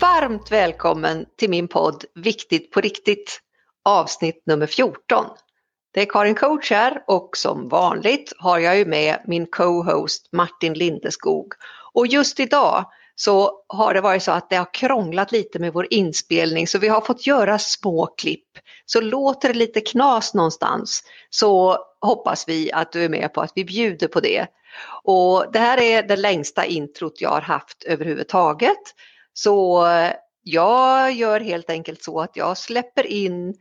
varmt välkommen till min podd Viktigt på riktigt avsnitt nummer 14. Det är Karin Coach här och som vanligt har jag ju med min co-host Martin Lindeskog. Och just idag så har det varit så att det har krånglat lite med vår inspelning så vi har fått göra små klipp. Så låter det lite knas någonstans så hoppas vi att du är med på att vi bjuder på det. Och det här är det längsta introt jag har haft överhuvudtaget. Så jag gör helt enkelt så att jag släpper in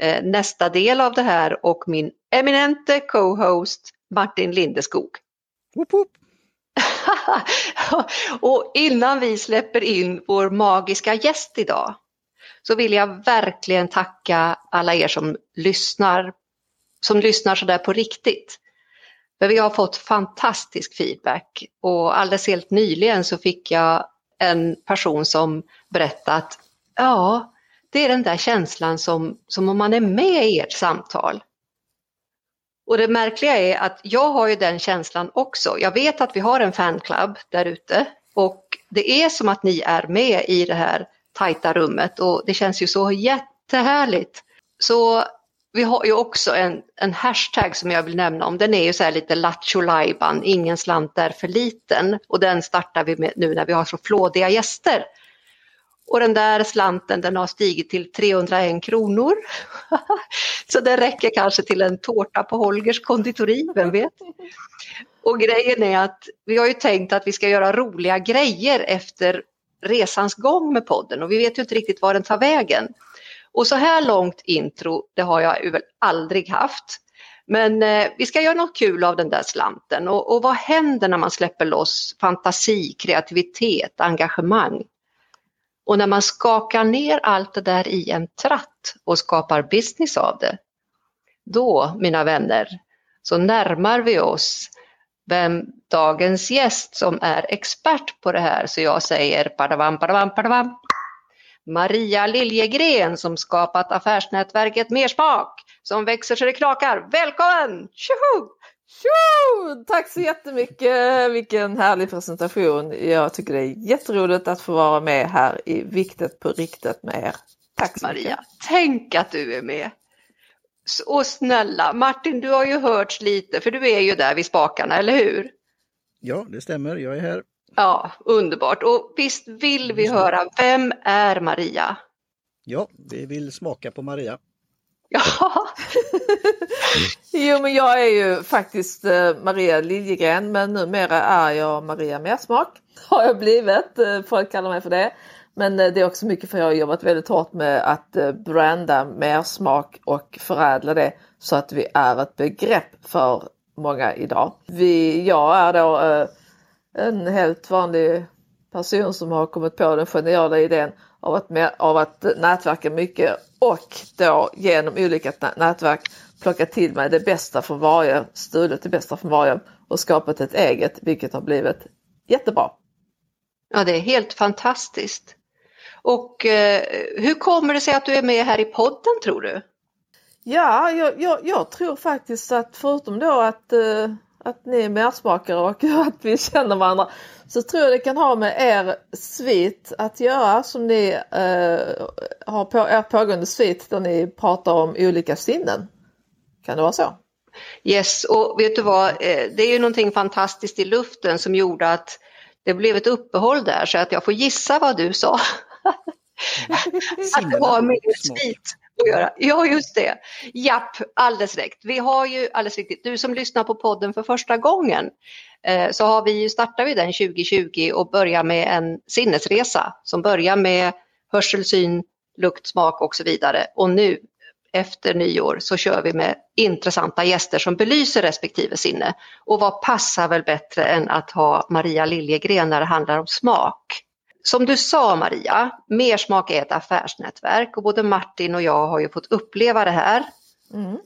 eh, nästa del av det här och min eminente co-host Martin Lindeskog. Woop woop. och innan vi släpper in vår magiska gäst idag så vill jag verkligen tacka alla er som lyssnar, som lyssnar sådär på riktigt. För vi har fått fantastisk feedback och alldeles helt nyligen så fick jag en person som berättade att ja, det är den där känslan som, som om man är med i ert samtal. Och det märkliga är att jag har ju den känslan också. Jag vet att vi har en fanclub där ute och det är som att ni är med i det här tajta rummet och det känns ju så jättehärligt. Så vi har ju också en, en hashtag som jag vill nämna om. Den är ju så här lite lattjo ingen slant är för liten. Och den startar vi med nu när vi har så flådiga gäster. Och den där slanten den har stigit till 301 kronor. så det räcker kanske till en tårta på Holgers konditori, vem vet? Och grejen är att vi har ju tänkt att vi ska göra roliga grejer efter resans gång med podden och vi vet ju inte riktigt var den tar vägen. Och så här långt intro, det har jag väl aldrig haft. Men eh, vi ska göra något kul av den där slanten och, och vad händer när man släpper loss fantasi, kreativitet, engagemang? Och när man skakar ner allt det där i en tratt och skapar business av det, då, mina vänner, så närmar vi oss vem dagens gäst som är expert på det här. Så jag säger padavam, padavam, padavam. Maria Liljegren som skapat affärsnätverket Mersmak som växer så det knakar. Välkommen! Tjoho! Tjo! Tack så jättemycket! Vilken härlig presentation. Jag tycker det är jätteroligt att få vara med här i Viktigt på riktigt med er. Tack så Maria, mycket. tänk att du är med! Och snälla, Martin du har ju hört lite för du är ju där vid spakarna, eller hur? Ja, det stämmer. Jag är här. Ja, underbart. Och visst vill vi höra, vem är Maria? Ja, vi vill smaka på Maria. Ja. jo men jag är ju faktiskt eh, Maria Liljegren men numera är jag Maria Mersmak. Har jag blivit, eh, folk kallar mig för det. Men eh, det är också mycket för jag har jobbat väldigt hårt med att branda mersmak och förädla det så att vi är ett begrepp för många idag. Vi, jag är då en helt vanlig person som har kommit på den geniala idén av att, av att nätverka mycket och då genom olika nätverk plocka till mig det bästa från varje, stulit det bästa från varje och skapat ett eget vilket har blivit jättebra. Ja, det är helt fantastiskt. Och eh, hur kommer det sig att du är med här i podden tror du? Ja, jag, jag, jag tror faktiskt att förutom då att eh, att ni är mersmakare och att vi känner varandra så tror jag det kan ha med er svit att göra som ni eh, har på er pågående svit där ni pratar om olika sinnen. Kan det vara så? Yes, och vet du vad, eh, det är ju någonting fantastiskt i luften som gjorde att det blev ett uppehåll där så att jag får gissa vad du sa. att det var med svit att göra. Ja, just det. Japp, alldeles rätt. Vi har ju, alldeles riktigt, du som lyssnar på podden för första gången, eh, så har vi ju, startar vi den 2020 och börjar med en sinnesresa som börjar med hörsel, syn, lukt, smak och så vidare. Och nu efter nyår så kör vi med intressanta gäster som belyser respektive sinne. Och vad passar väl bättre än att ha Maria Liljegren när det handlar om smak? Som du sa Maria, Mersmak är ett affärsnätverk och både Martin och jag har ju fått uppleva det här. Mm.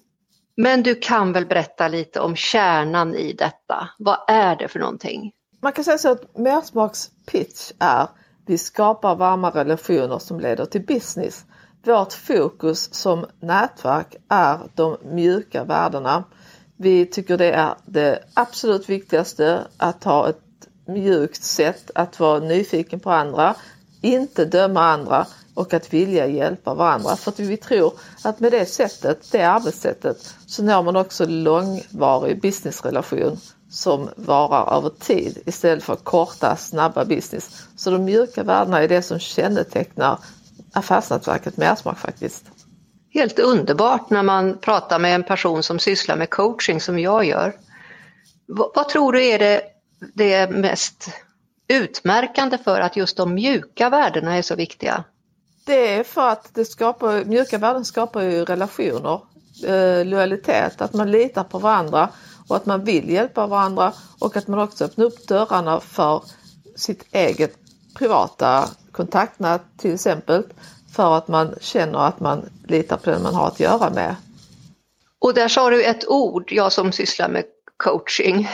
Men du kan väl berätta lite om kärnan i detta. Vad är det för någonting? Man kan säga så att Mersmaks pitch är vi skapar varma relationer som leder till business. Vårt fokus som nätverk är de mjuka värdena. Vi tycker det är det absolut viktigaste att ha ett mjukt sätt att vara nyfiken på andra. inte döma andra och att vilja hjälpa varandra. För att vi tror att med det sättet, det arbetssättet, så når man också långvarig businessrelation som varar över tid istället för korta, snabba business. Så de mjuka värdena är det som kännetecknar affärsnätverket Mersmak faktiskt. Helt underbart när man pratar med en person som sysslar med coaching som jag gör. Vad, vad tror du är det, det mest utmärkande för att just de mjuka värdena är så viktiga? Det är för att det skapar, mjuka värden skapar ju relationer, eh, lojalitet, att man litar på varandra och att man vill hjälpa varandra och att man också öppnar upp dörrarna för sitt eget privata kontaktnät till exempel för att man känner att man litar på den man har att göra med. Och där sa du ett ord, jag som sysslar med coaching,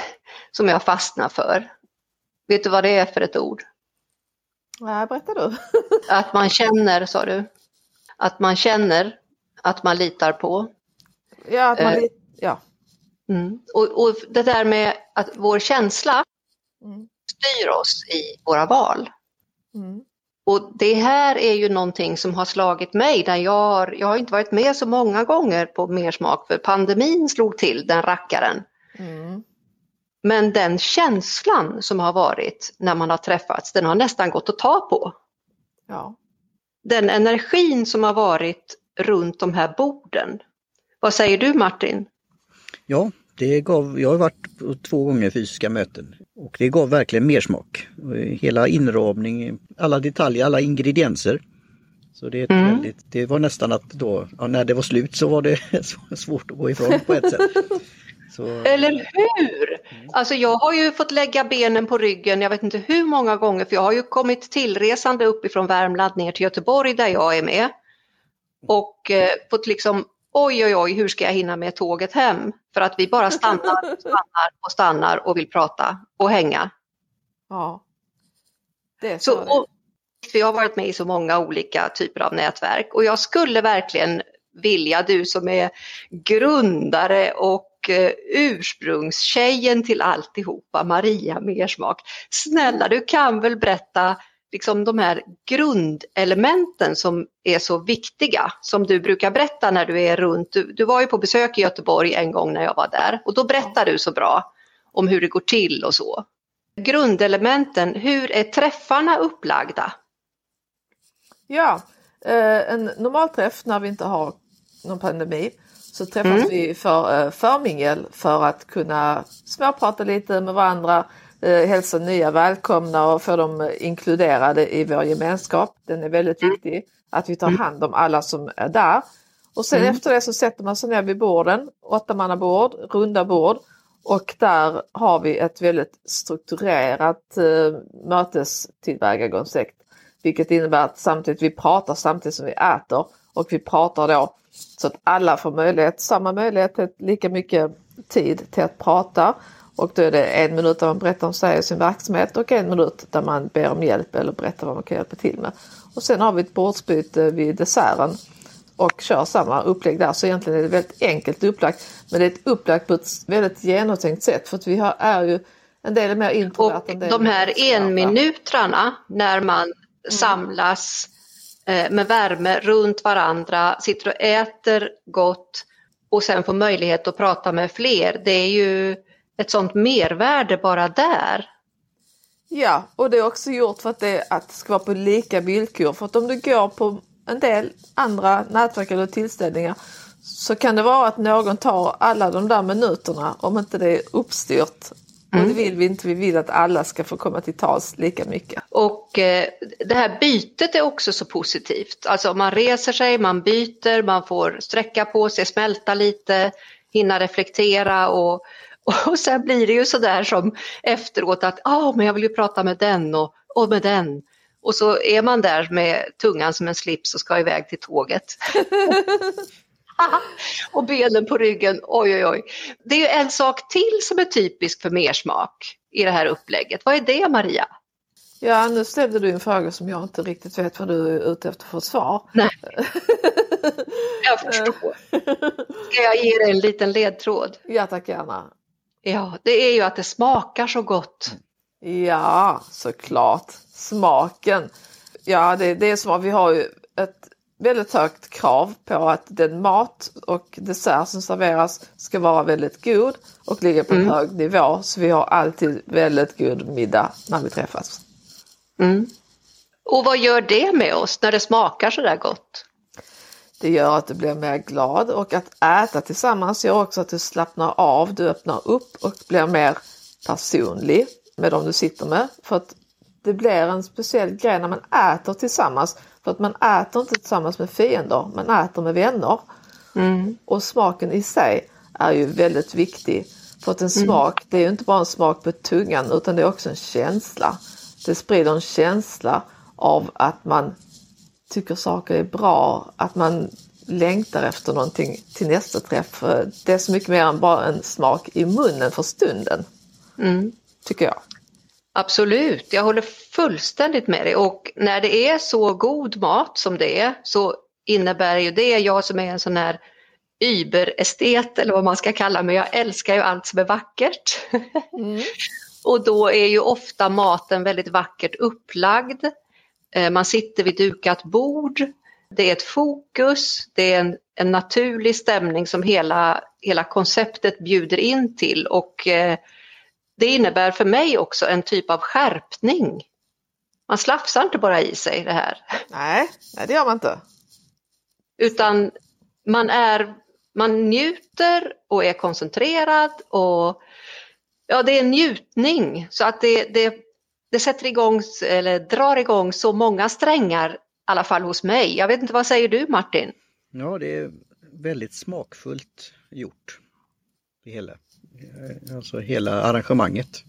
som jag fastnar för. Vet du vad det är för ett ord? Nej, berätta du. Att man känner, sa du. Att man känner, att man litar på. Ja, att man Eh. ja. Mm. Och, och det där med att vår känsla Mm. styr oss i våra val. Mm. Och det här är ju någonting som har slagit mig. Där jag, har, jag har inte varit med så många gånger på Mersmak för pandemin slog till, den rackaren. Mm. Men den känslan som har varit när man har träffats, den har nästan gått att ta på. Ja. Den energin som har varit runt de här borden. Vad säger du Martin? Ja, det gav, jag har varit på två gånger fysiska möten och det gav verkligen mer smak. Hela inramning, alla detaljer, alla ingredienser. Så det, är ett Mm. väldigt, det var nästan att då, ja, när det var slut så var det svårt att gå ifrån på ett sätt. Så, Eller hur? Alltså jag har ju fått lägga benen på ryggen, jag vet inte hur många gånger, för jag har ju kommit tillresande uppifrån Värmland ner till Göteborg där jag är med. Och eh, fått liksom, oj oj oj, hur ska jag hinna med tåget hem? För att vi bara stannar, stannar och stannar och vill prata och hänga. ja. Det är Så, så. och, för jag har varit med i så många olika typer av nätverk och jag skulle verkligen vilja, du som är grundare och eh, ursprungstjejen till alltihopa, Maria Mersmak. Snälla, du kan väl berätta liksom de här grundelementen som är så viktiga, som du brukar berätta när du är runt. Du, du var ju på besök i Göteborg en gång när jag var där och då berättade du så bra om hur det går till och så. Grundelementen, hur är träffarna upplagda? Ja, eh, en normal träff när vi inte har någon pandemi så träffas Mm. vi för eh, förmingel för att kunna småprata lite med varandra, eh, hälsa nya välkomna och få dem inkluderade i vår gemenskap. Den är väldigt viktig, att vi tar hand om alla som är där. Och sen Mm. efter det så sätter man sig ner vid borden, åttamannabord, runda bord. Och där har vi ett väldigt strukturerat eh, mötestillvägagångssätt. Vilket innebär att samtidigt vi pratar samtidigt som vi äter och vi pratar då så att alla får möjlighet, samma möjlighet lika mycket tid till att prata. Och då är det en minut där man berättar om sig och sin verksamhet och en minut där man ber om hjälp eller berättar vad man kan hjälpa till med. Och sen har vi ett bordsbyte vid desserten och kör samma upplägg där. Så egentligen är det väldigt enkelt upplagt. Men det är ett upplagt på ett väldigt genomtänkt sätt för att vi har, är ju en del är mer introverta. Och de är här enminutrarna när man samlas eh, Eh, med värme runt varandra, sitter och äter gott och sen får möjlighet att prata med fler. Det är ju ett sånt mervärde bara där. Ja, och det är också gjort för att det, att det ska vara på lika villkor. För att om du går på en del andra nätverk eller tillställningar så kan det vara att någon tar alla de där minuterna om inte det är uppstyrt. Och det vill vi inte, vi vill att alla ska få komma till tals lika mycket. Och eh, det här bytet är också så positivt. Alltså man reser sig, man byter, man får sträcka på sig, smälta lite, hinna reflektera och, och sen blir det ju sådär som efteråt att ah, men jag vill ju prata med den och, och med den. Och så är man där med tungan som en slips och ska iväg till tåget. och benen på ryggen, oj oj oj. Det är ju en sak till som är typisk för mersmak i det här upplägget. Vad är det Maria? Ja, nu ställde du en fråga som jag inte riktigt vet vad du är ute efter för svar. Nej. Jag förstår. Ska jag ge dig en liten ledtråd? Ja, tack gärna. Ja, det är ju att det smakar så gott. Ja, såklart. Smaken. Ja, det, det är som att vi har ju ett väldigt högt krav på att den mat och dessert som serveras ska vara väldigt god och ligga på en Mm. hög nivå. Så vi har alltid väldigt god middag när vi träffas. Mm. Och vad gör det med oss när det smakar så där gott? Det gör att du blir mer glad och att äta tillsammans gör också att du slappnar av, du öppnar upp och blir mer personlig med dem du sitter med. För att det blir en speciell grej när man äter tillsammans. För att man äter inte tillsammans med fiender, man äter med vänner. Mm. Och smaken i sig är ju väldigt viktig. För att en smak, det är ju inte bara en smak på tungan utan det är också en känsla. Det sprider en känsla av att man tycker saker är bra, att man längtar efter någonting till nästa träff. Det är så mycket mer än bara en smak i munnen för stunden, Mm. tycker jag. Absolut, jag håller fullständigt med dig och när det är så god mat som det är så innebär ju det, jag som är en sån här überestet eller vad man ska kalla mig, jag älskar ju allt som är vackert. Mm. Och då är ju ofta maten väldigt vackert upplagd. Eh, Man sitter vid dukat bord. Det är ett fokus, det är en, en naturlig stämning som hela, hela konceptet bjuder in till och eh, det innebär för mig också en typ av skärpning. Man slafsar inte bara i sig det här Nej, nej, det gör man inte. utan man, är, man njuter och är koncentrerad och ja, det är en njutning så att det, det, det sätter igång eller drar igång så många strängar, i alla fall hos mig. Jag vet inte, vad säger du Martin? Ja, det är väldigt smakfullt gjort. Det hela. Eh, Alltså hela arrangemanget.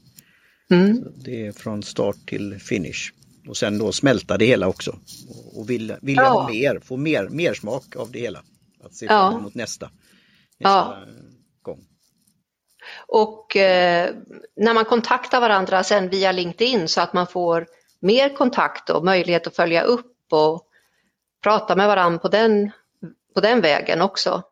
Mm. Det är från start till finish. Och sen då smälta det hela också. Och- vill jag Ja. ha mer, få mer, mer smak av det hela. Att se Ja. fram emot nästa, nästa gång. Och eh, när man kontaktar varandra sen via LinkedIn så att man får mer kontakt och möjlighet att följa upp och prata med varandra på den, på den vägen också.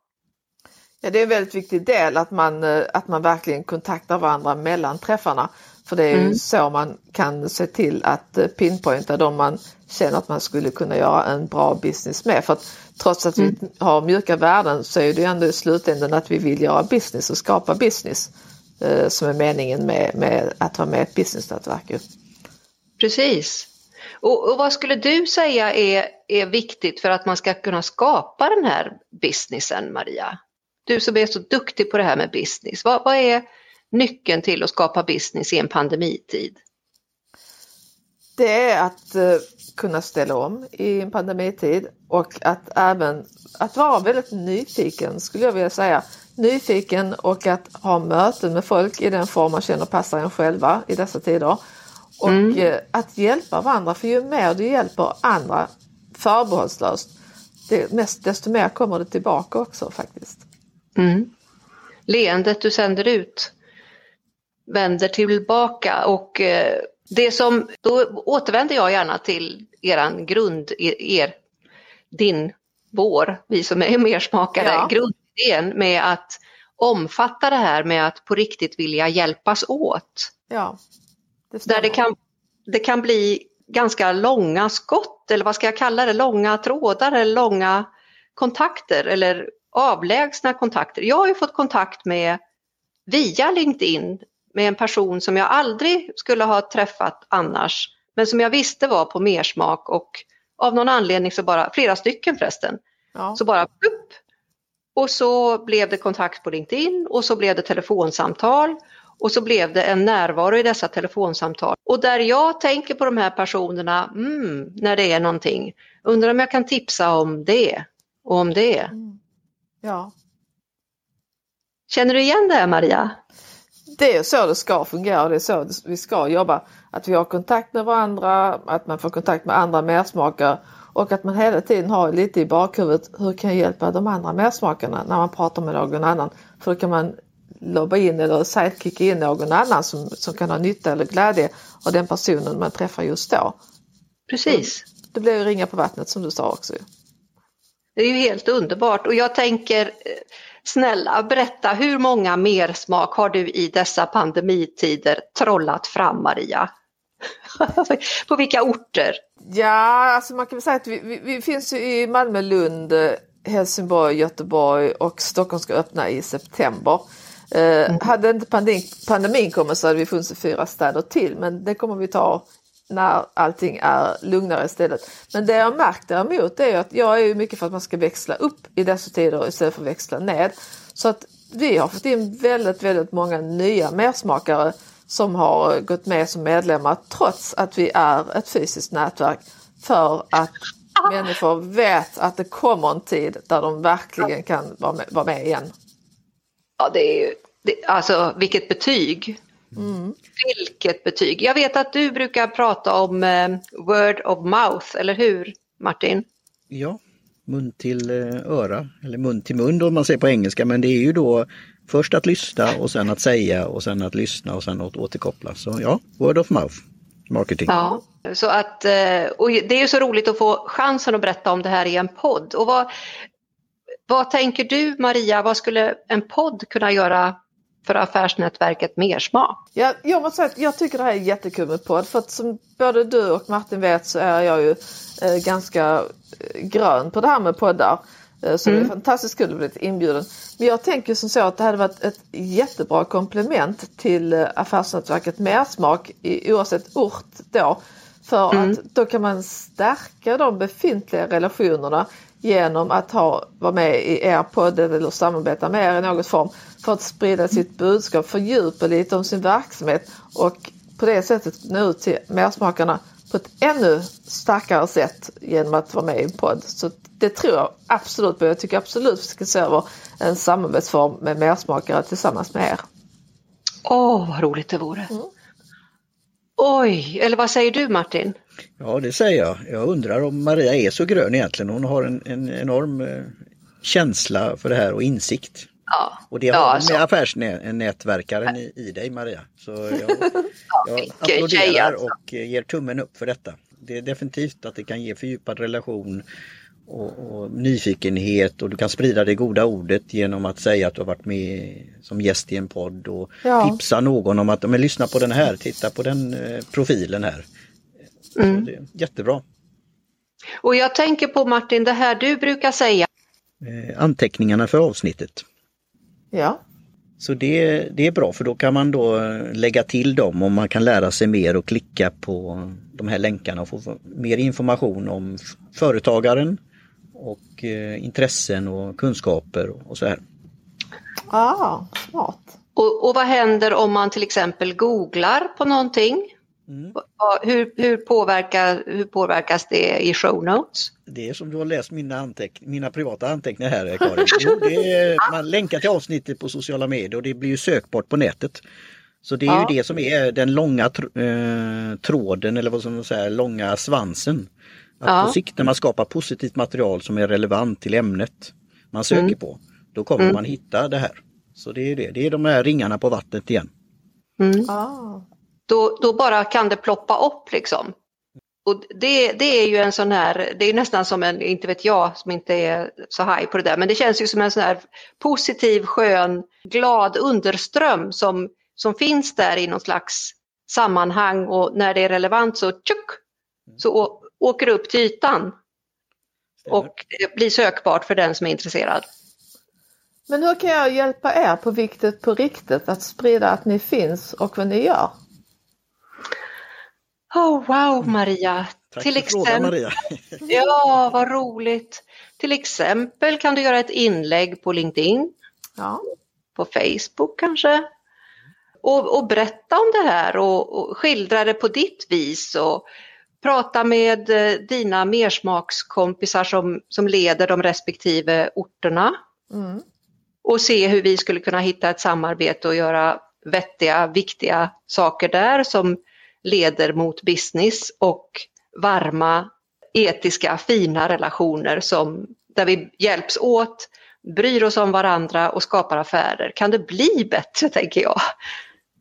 Ja, det är en väldigt viktig del att man, eh, att man verkligen kontaktar varandra mellan träffarna. För det är ju Mm. så man kan se till att eh, pinpointa de man känner att man skulle kunna göra en bra business med. För att trots att vi har mjuka värden så är det ju ändå i slutändan att vi vill göra business och skapa business. eh, Som är meningen med, med att vara med ett businessnätverk. ju. Precis. Och, och vad skulle du säga är, är viktigt för att man ska kunna skapa den här businessen, Maria? Du som är så duktig på det här med business, vad, vad är nyckeln till att skapa business i en pandemitid? Det är att eh, kunna ställa om i en pandemitid och att även att vara väldigt nyfiken skulle jag vilja säga. Nyfiken och att ha möten med folk i den form man känner passar en själva i dessa tider. Och Mm. eh, att hjälpa varandra för ju mer du hjälper andra förbehållslöst det mest, desto mer kommer det tillbaka också faktiskt. Mm. Leendet du sänder ut vänder tillbaka och eh, det som, då återvänder jag gärna till eran grund, er, din, vår, vi som är mersmakare, Ja. grundidén med att omfatta det här med att på riktigt vilja hjälpas åt. Ja, det Där det kan, det kan bli ganska långa skott eller vad ska jag kalla det, långa trådar eller långa kontakter eller avlägsna kontakter. Jag har ju fått kontakt med via LinkedIn med en person som jag aldrig skulle ha träffat annars men som jag visste var på mersmak och av någon anledning så bara, flera stycken förresten, ja. så bara upp. Och så blev det kontakt på LinkedIn och så blev det telefonsamtal och så blev det en närvaro i dessa telefonsamtal. Och där jag tänker på de här personerna, mm, när det är någonting, undrar om jag kan tipsa om det och om det. Mm. ja. Känner du igen det Maria? Det är så det ska fungera, det är så vi ska jobba. Att vi har kontakt med varandra, att man får kontakt med andra mersmakare och att man hela tiden har lite i bakhuvudet, hur kan jag hjälpa de andra mersmakarna när man pratar med någon annan? För då kan man lobba in eller sidekicka in någon annan som, som kan ha nytta eller glädje av den personen man träffar just då. Precis. Det blir ju ringa på vattnet som du sa också. Det är ju helt underbart och jag tänker, eh, snälla berätta hur många mersmak har du i dessa pandemitider trollat fram Maria? på vilka orter? Ja, alltså man kan väl säga att vi, vi, vi finns i Malmö, Lund, Helsingborg, Göteborg och Stockholm ska öppna i september. Eh, mm. Hade inte pandemin, pandemin kommit så hade vi funnits i fyra städer till men det kommer vi ta när allting är lugnare istället. Men det jag märkt däremot är att jag är mycket för att man ska växla upp i dessa tider istället för att växla ned. Så att vi har fått in väldigt, väldigt många nya mersmakare som har gått med som medlemmar trots att vi är ett fysiskt nätverk för att människor vet att det kommer en tid där de verkligen kan vara med, vara med igen. Ja, det är ju, det, alltså vilket betyg. Mm. Vilket betyg. Jag vet att du brukar prata om eh, word of mouth, eller hur Martin? Ja, mun till eh, öra eller mun till mun om man säger på engelska men det är ju då först att lyssna och sen att säga och sen att lyssna och sen att återkoppla. Så ja, word of mouth marketing. Ja, så att, eh, och det är ju så roligt att få chansen att berätta om det här i en podd. Och vad, vad tänker du Maria, vad skulle en podd kunna göra för affärsnätverket Mersmak? Ja, jag måste säga att jag tycker det här är jättekul med podd för att som både du och Martin vet så är jag ju eh, ganska eh, grön på det här med poddar. Eh, så mm. det är fantastiskt kul att bli inbjuden. Men jag tänker som så att det hade varit ett jättebra komplement till eh, affärsnätverket Mersmak i, oavsett ort då. För mm. att då kan man stärka de befintliga relationerna genom att ha, vara med i er podd eller samarbeta med er i någon form för att sprida sitt budskap, fördjupa lite om sin verksamhet och på det sättet nå ut till mersmakarna på ett ännu starkare sätt genom att vara med i en podd. Så det tror jag absolut på. Jag tycker absolut vi ska se över en samarbetsform med mersmakare tillsammans med er. Åh, oh, vad roligt det vore! Mm. Oj, eller vad säger du Martin? Ja, det säger jag. Jag undrar om Maria är så grön egentligen. Hon har en, en enorm eh, känsla för det här och insikt. Ja. Och det har ja, alltså. med affärsnätverkaren i, i dig Maria. Så jag, jag applåderar alltså. och ger tummen upp för detta. Det är definitivt att det kan ge fördjupad relation och, och, nyfikenhet och du kan sprida det goda ordet genom att säga att du har varit med som gäst i en podd och ja. tipsa någon om att men, lyssna på den här, titta på den eh, profilen här. Mm. Det jättebra. Och jag tänker på Martin, det här du brukar säga. Eh, anteckningarna för avsnittet. Ja. Så det, det är bra för då kan man då lägga till dem och man kan lära sig mer och klicka på de här länkarna och få mer information om företagaren och eh, intressen och kunskaper och så här. Ah, smart. Och, och vad händer om man till exempel googlar på någonting? Mm. Hur, hur, påverkar, hur påverkas det i show notes? Det är som du har läst mina, anteck mina privata anteckningar här Karin. Jo, det är, man länkar till avsnittet på sociala medier och det blir ju sökbart på nätet. Så det är ja. ju det som är den långa tr eh, tråden eller vad som man säger, långa svansen. Att ja. På sikt när man skapar positivt material som är relevant till ämnet man söker mm. på, då kommer mm. man hitta det här. Så det är det, det är de här ringarna på vattnet igen. Mm. Ah då, då bara kan det ploppa upp liksom. Och det, det är ju en sån här, det är nästan som en, inte vet jag som inte är så high på det där, men det känns ju som en sån här positiv, skön, glad underström som, som finns där i någon slags sammanhang och när det är relevant så tjuk, så åker det upp till ytan. Och det blir sökbart för den som är intresserad. Men hur kan jag hjälpa er på Viktigt på riktigt att sprida att ni finns och vad ni gör? Oh, wow mm. Maria! Tack Till för exempel... frågan Maria! ja, vad roligt! Till exempel kan du göra ett inlägg på LinkedIn, ja. på Facebook kanske. Och, och berätta om det här och, och, skildra det på ditt vis och prata med eh, dina mersmakskompisar som, som leder de respektive orterna. Mm. Och se hur vi skulle kunna hitta ett samarbete och göra vettiga, viktiga saker där som leder mot business och varma, etiska, fina relationer som, där vi hjälps åt, bryr oss om varandra och skapar affärer. Kan det bli bättre tänker jag?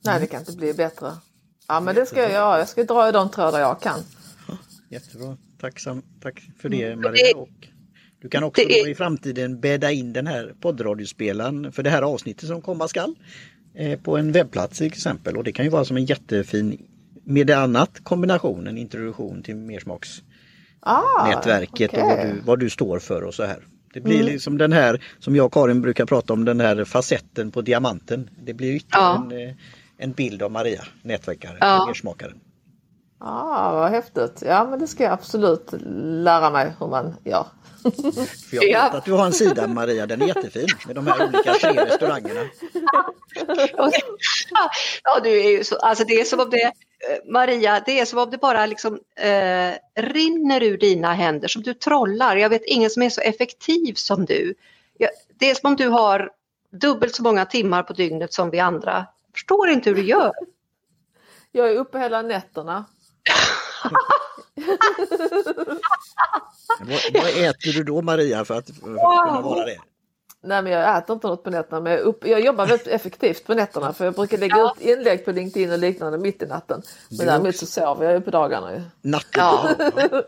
Nej, det kan inte bli bättre. Ja, men det ska jag göra. Jag ska dra i de trådar jag kan. Jättebra. Tacksam. Tack för det mm. Maria. Och du kan också är... i framtiden bädda in den här poddradiospelaren för det här avsnittet som komma skall eh, på en webbplats till exempel och det kan ju vara som en jättefin med annat kombination, en introduktion till mersmaksnätverket ah, okay. och vad du, vad du står för och så här. Det blir mm. liksom den här som jag och Karin brukar prata om, den här facetten på diamanten. Det blir ytterligare ja. en, eh, en bild av Maria, nätverkare, ja. mersmakaren. Ah, vad häftigt. Ja men det ska jag absolut lära mig hur man gör. För jag vet ja. att du har en sida Maria, den är jättefin med de här olika restaurangerna. Ja, du är ju så, alltså det är som om det, Maria, det är som om det bara liksom eh, rinner ur dina händer, som du trollar. Jag vet ingen som är så effektiv som du. Det är som om du har dubbelt så många timmar på dygnet som vi andra. Jag förstår inte hur du gör. Jag är uppe hela nätterna. vad, vad, äter du då Maria för att, för att kunna vara det? Nej men jag äter inte något på nätterna men jag, upp, jag jobbar väldigt effektivt på nätterna för jag brukar lägga ja. ut inlägg på LinkedIn och liknande mitt i natten. Men däremot så sover jag ju på dagarna. Ju. Ja.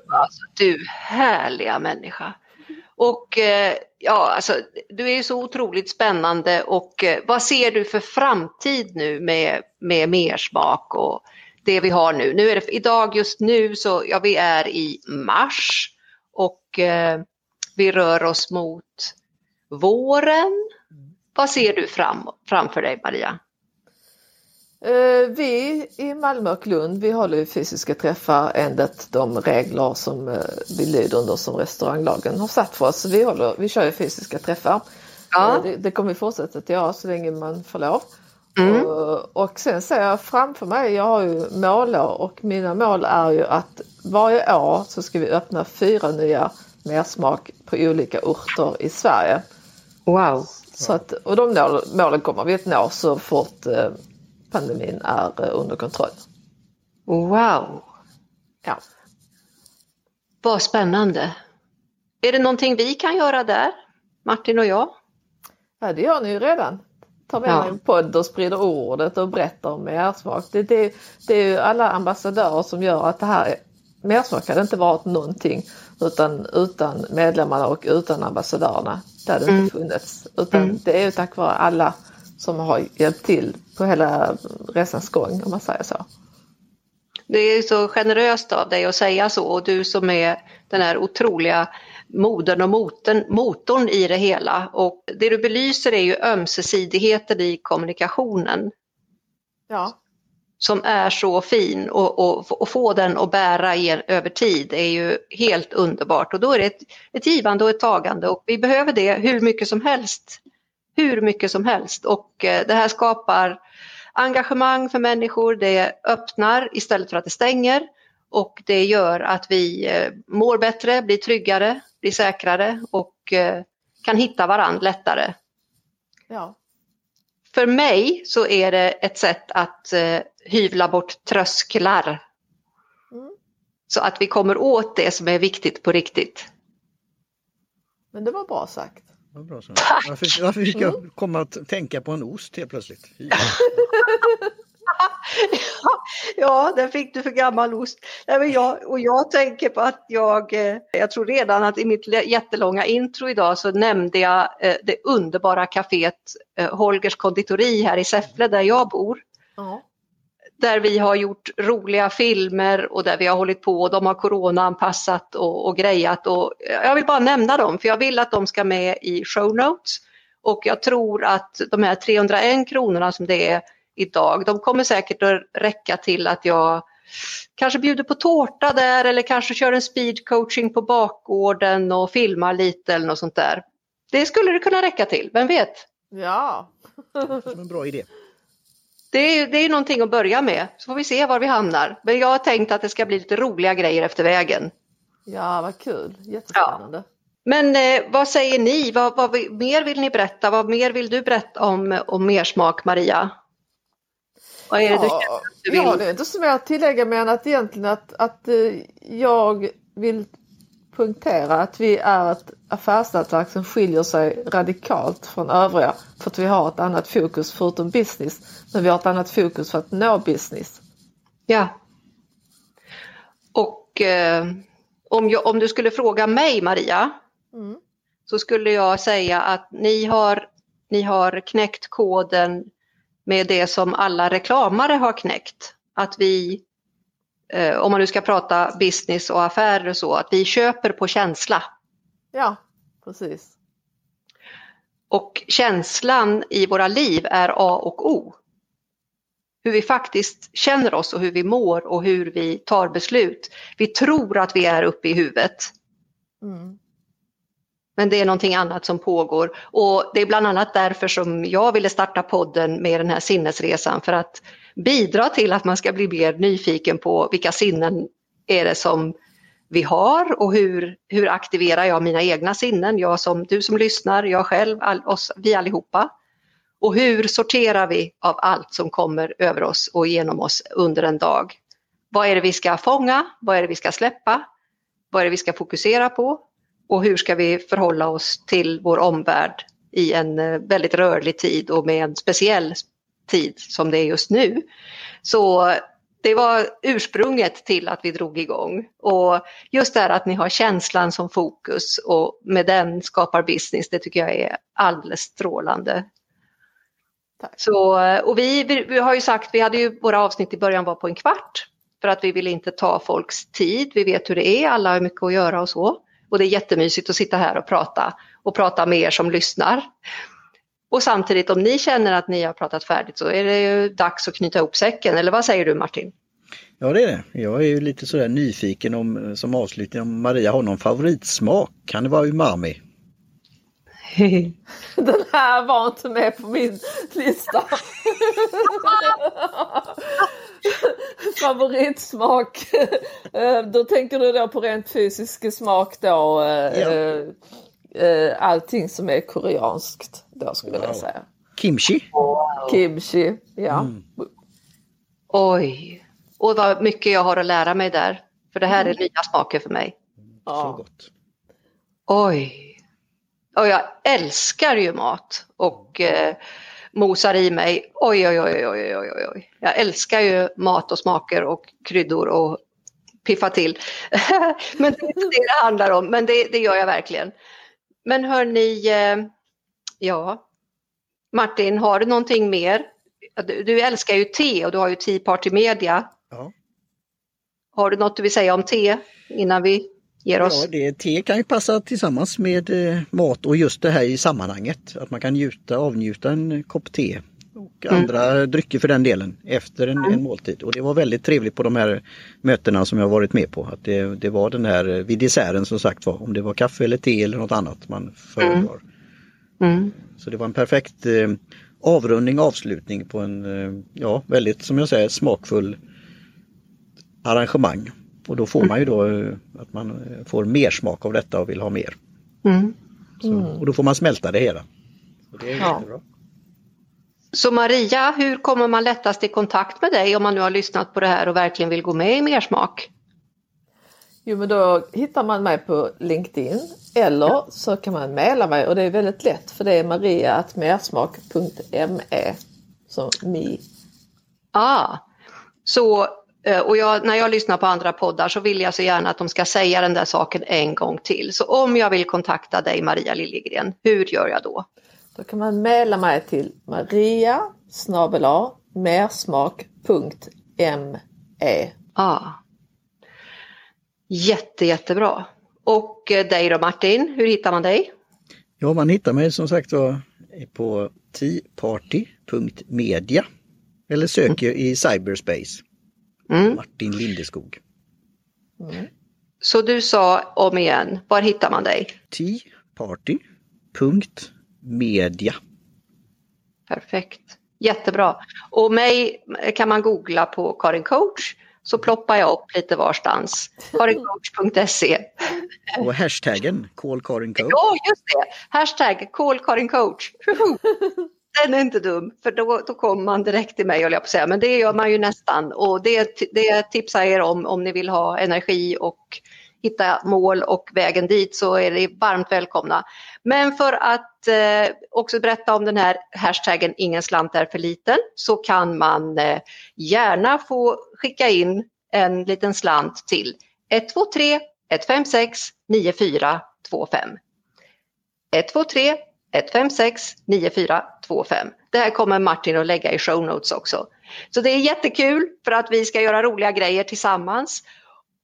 alltså, du härliga människa. Och eh, ja, alltså du är ju så otroligt spännande och eh, vad ser du för framtid nu med, med mersmak och det vi har nu. Nu är det idag just nu så ja, vi är i mars och eh, vi rör oss mot våren. Vad ser du fram, framför dig Maria? Eh, vi i Malmö och Lund vi håller fysiska träffar enligt de regler som eh, vi lyder under som restauranglagen har satt för oss. Vi, håller, vi kör ju fysiska träffar. Ja. Eh, det, det kommer vi fortsätta att göra så länge man får lov. Mm. Och, och sen ser jag framför mig, jag har ju målår och mina mål är ju att varje år så ska vi öppna fyra nya mersmak på olika orter i Sverige. Wow! Så att, och de målen kommer vi att nå så fort eh, pandemin är eh, under kontroll. Wow! Ja. Vad spännande! Är det någonting vi kan göra där, Martin och jag? Ja det gör ni ju redan tar med ja. en podd och sprider ordet och berättar om mersmak. Det, det, det är ju alla ambassadörer som gör att det här mersmak hade inte varit någonting utan utan medlemmarna och utan ambassadörerna. Det hade mm. inte funnits. Utan mm. det är ju tack vare alla som har hjälpt till på hela resans gång om man säger så. Det är så generöst av dig att säga så och du som är den här otroliga modern och motorn, motorn i det hela. Och det du belyser är ju ömsesidigheten i kommunikationen. Ja. Som är så fin och, och, och få den att bära er över tid är ju helt underbart och då är det ett, ett givande och ett tagande och vi behöver det hur mycket som helst. Hur mycket som helst och eh, det här skapar engagemang för människor, det öppnar istället för att det stänger och det gör att vi eh, mår bättre, blir tryggare, blir säkrare och eh, kan hitta varandra lättare. Ja. För mig så är det ett sätt att eh, hyvla bort trösklar. Mm. Så att vi kommer åt det som är viktigt på riktigt. Men det var bra sagt. bra sagt. Varför, varför fick jag mm. komma att tänka på en ost helt plötsligt? ja, den fick du för gammal ost. Nej, jag, och jag tänker på att jag, eh, jag tror redan att i mitt jättelånga intro idag så nämnde jag eh, det underbara kaféet eh, Holgers konditori här i Säffle där jag bor. Mm. Där vi har gjort roliga filmer och där vi har hållit på och de har coronaanpassat och, och grejat. Och jag vill bara nämna dem för jag vill att de ska med i show notes. Och jag tror att de här 301 kronorna som det är idag. De kommer säkert att räcka till att jag kanske bjuder på tårta där eller kanske kör en speed coaching på bakgården och filmar lite eller något sånt där. Det skulle det kunna räcka till, vem vet? Ja. Som en bra idé. Det är, det är någonting att börja med, så får vi se var vi hamnar. Men jag har tänkt att det ska bli lite roliga grejer efter vägen. Ja, vad kul, jättespännande. Ja. Men eh, vad säger ni? Vad, vad, mer vill ni berätta? Vad mer vill du berätta om, om mersmak, Maria? Vad är det du känner att du vill? Ja, det är inte så mycket att tillägga mer än att egentligen att, att eh, jag vill punktera att vi är ett affärsnätverk som skiljer sig radikalt från övriga för att vi har ett annat fokus förutom business. Men vi har ett annat fokus för att nå business. Ja. Och eh, om, jag, om du skulle fråga mig Maria mm. så skulle jag säga att ni har, ni har knäckt koden med det som alla reklamare har knäckt. Att vi eh, om man nu ska prata business och affärer och så, att vi köper på känsla. Ja, precis. Och känslan i våra liv är A och O. Hur vi faktiskt känner oss och hur vi mår och hur vi tar beslut. Vi tror att vi är uppe i huvudet. Mm. Men det är någonting annat som pågår och det är bland annat därför som jag ville starta podden med den här sinnesresan för att bidra till att man ska bli mer nyfiken på vilka sinnen är det som vi har och hur, hur aktiverar jag mina egna sinnen, jag som, du som lyssnar, jag själv, all, oss, vi allihopa. Och hur sorterar vi av allt som kommer över oss och genom oss under en dag? Vad är det vi ska fånga? Vad är det vi ska släppa? Vad är det vi ska fokusera på? Och hur ska vi förhålla oss till vår omvärld i en eh, väldigt rörlig tid och med en speciell tid som det är just nu? Så det var ursprunget till att vi drog igång. Och just det här att ni har känslan som fokus och med den skapar business, det tycker jag är alldeles strålande. Tack. Så, och vi, vi har ju sagt, vi hade ju våra avsnitt i början var på en kvart för att vi vill inte ta folks tid. Vi vet hur det är, alla har mycket att göra och så. Och det är jättemysigt att sitta här och prata och prata med er som lyssnar. Och samtidigt om ni känner att ni har pratat färdigt så är det ju dags att knyta ihop säcken, eller vad säger du Martin? Ja det är det. Jag är ju lite sådär nyfiken om som avslutning om Maria har någon favoritsmak. Kan det vara umami? Den här var inte med på min lista. Favoritsmak. Eh, då tänker du då på rent fysisk smak då. Eh, ja. Eh, allting som är koreanskt då skulle wow. jag säga. Kimchi? Wow. Kimchi, ja. Mm. Oj, och vad mycket jag har att lära mig där. För det här är mm. nya smaker för mig. Ja. Så gott. Oj. Och jag älskar ju mat och eh, mosar i mig. Oj, oj, oj, oj, oj, oj. Jag älskar ju mat och smaker och kryddor och piffa till. men det är inte det det handlar om, men det, det gör jag verkligen. Men hör ni, eh, ja, Martin, har du någonting mer? Du, du, älskar ju te och du har ju Tea Party Media. Ja. Har du något du vill säga om te innan vi ger oss? Ja, det, te kan ju passa tillsammans med eh, mat och just det här i sammanhanget. Att man kan njuta, avnjuta en kopp te och mm. andra drycker för den delen efter en, mm. en, måltid. Och det var väldigt trevligt på de här mötena som jag varit med på. Att det, det var den här vid desserten som sagt var, om det var kaffe eller te eller något annat man föredrar. Mm. mm. Så det var en perfekt eh, avrundning, avslutning på en, eh, ja väldigt som jag säger smakfull arrangemang. Och då får man ju då eh, att man eh, får mer smak av detta och vill ha mer. Mm. Så, och då får man smälta det hela. Så det är ja. jättebra. Så Maria, hur kommer man lättast i kontakt med dig om man nu har lyssnat på det här och verkligen vill gå med i Mersmak? Jo men då hittar man mig på LinkedIn eller så kan man mejla mig och det är väldigt lätt för det är maria.mersmak.me som mi. Ah, så och jag, när jag lyssnar på andra poddar så vill jag så gärna att de ska säga den där saken en gång till. Så om jag vill kontakta dig Maria Liljegren, hur gör jag då? Då kan man mejla mig till maria mersmak.me. Ah. Jätte, jättebra. Och eh, dig då Martin, hur hittar man dig? Ja, man hittar mig som sagt var på teaparty.media eller söker mm. i cyberspace. Mm. Martin Lindeskog. Mm. Så du sa om igen, var hittar man dig? teaparty.media. Perfekt, jättebra. Och mig kan man googla på Karin Coach så ploppar jag upp lite varstans. Karincoach.se. Och hashtaggen Call Karin Coach. Ja, just det. Hashtag Call Karin Coach. Den är inte dum, för då, då kommer man direkt till mig, jag på säga. Men det gör man ju nästan. Och det, det tipsar jag er om, om ni vill ha energi och hitta mål och vägen dit så är ni varmt välkomna. Men för att eh, också berätta om den här hashtaggen ingen slant är för liten så kan man eh, gärna få skicka in en liten slant till 123 156 9425. 123 156 9425. Det här kommer Martin att lägga i show notes också. Så det är jättekul för att vi ska göra roliga grejer tillsammans.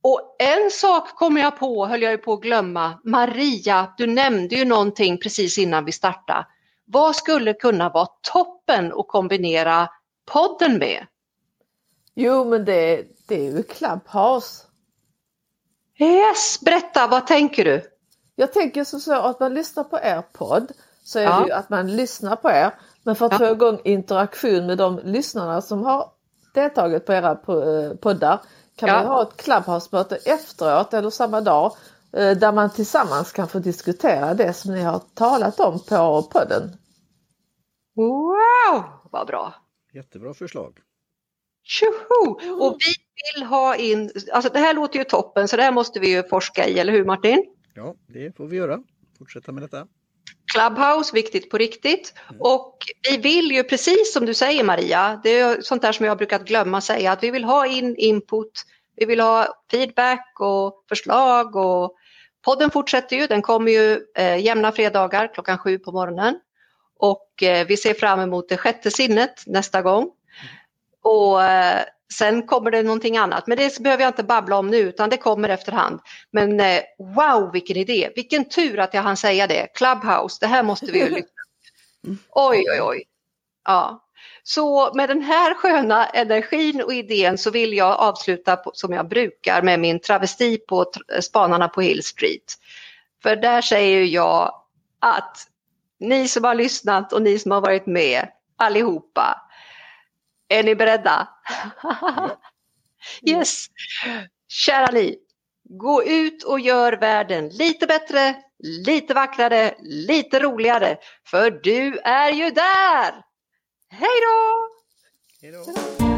Och en sak kommer jag på, höll jag ju på att glömma. Maria, du nämnde ju någonting precis innan vi startade. Vad skulle kunna vara toppen att kombinera podden med? Jo, men det, det är ju Clubhouse. Yes, berätta, vad tänker du? Jag tänker så, att man lyssnar på er podd så är ja. det ju att man lyssnar på er. Men för att ja. få igång interaktion med de lyssnarna som har deltagit på era eh, poddar kan ja. man ha ett Clubhouse-möte efteråt eller samma dag eh, där man tillsammans kan få diskutera det som ni har talat om på podden. Wow, vad bra! Jättebra förslag! Tjoho! Och vi vill ha in, alltså det här låter ju toppen så det här måste vi ju forska i, eller hur Martin? Ja, det får vi göra. Fortsätta med detta. Clubhouse, viktigt på riktigt. Och vi vill ju precis som du säger Maria, det är sånt där som jag har brukat glömma säga, att vi vill ha in input, vi vill ha feedback och förslag och podden fortsätter ju, den kommer ju eh, jämna fredagar klockan sju på morgonen. Och eh, vi ser fram emot det sjätte sinnet nästa gång. Och eh, Sen kommer det någonting annat, men det behöver jag inte babbla om nu utan det kommer efterhand. Men eh, wow vilken idé, vilken tur att jag hann säga det. Clubhouse, det här måste vi ju lyfta Oj, oj, oj. Ja. Så med den här sköna energin och idén så vill jag avsluta på, som jag brukar med min travesti på Spanarna på Hill Street. För där säger jag att ni som har lyssnat och ni som har varit med allihopa, är ni beredda? yes! Kära ni, gå ut och gör världen lite bättre, lite vackrare, lite roligare. För du är ju där! Hej då! Hej då!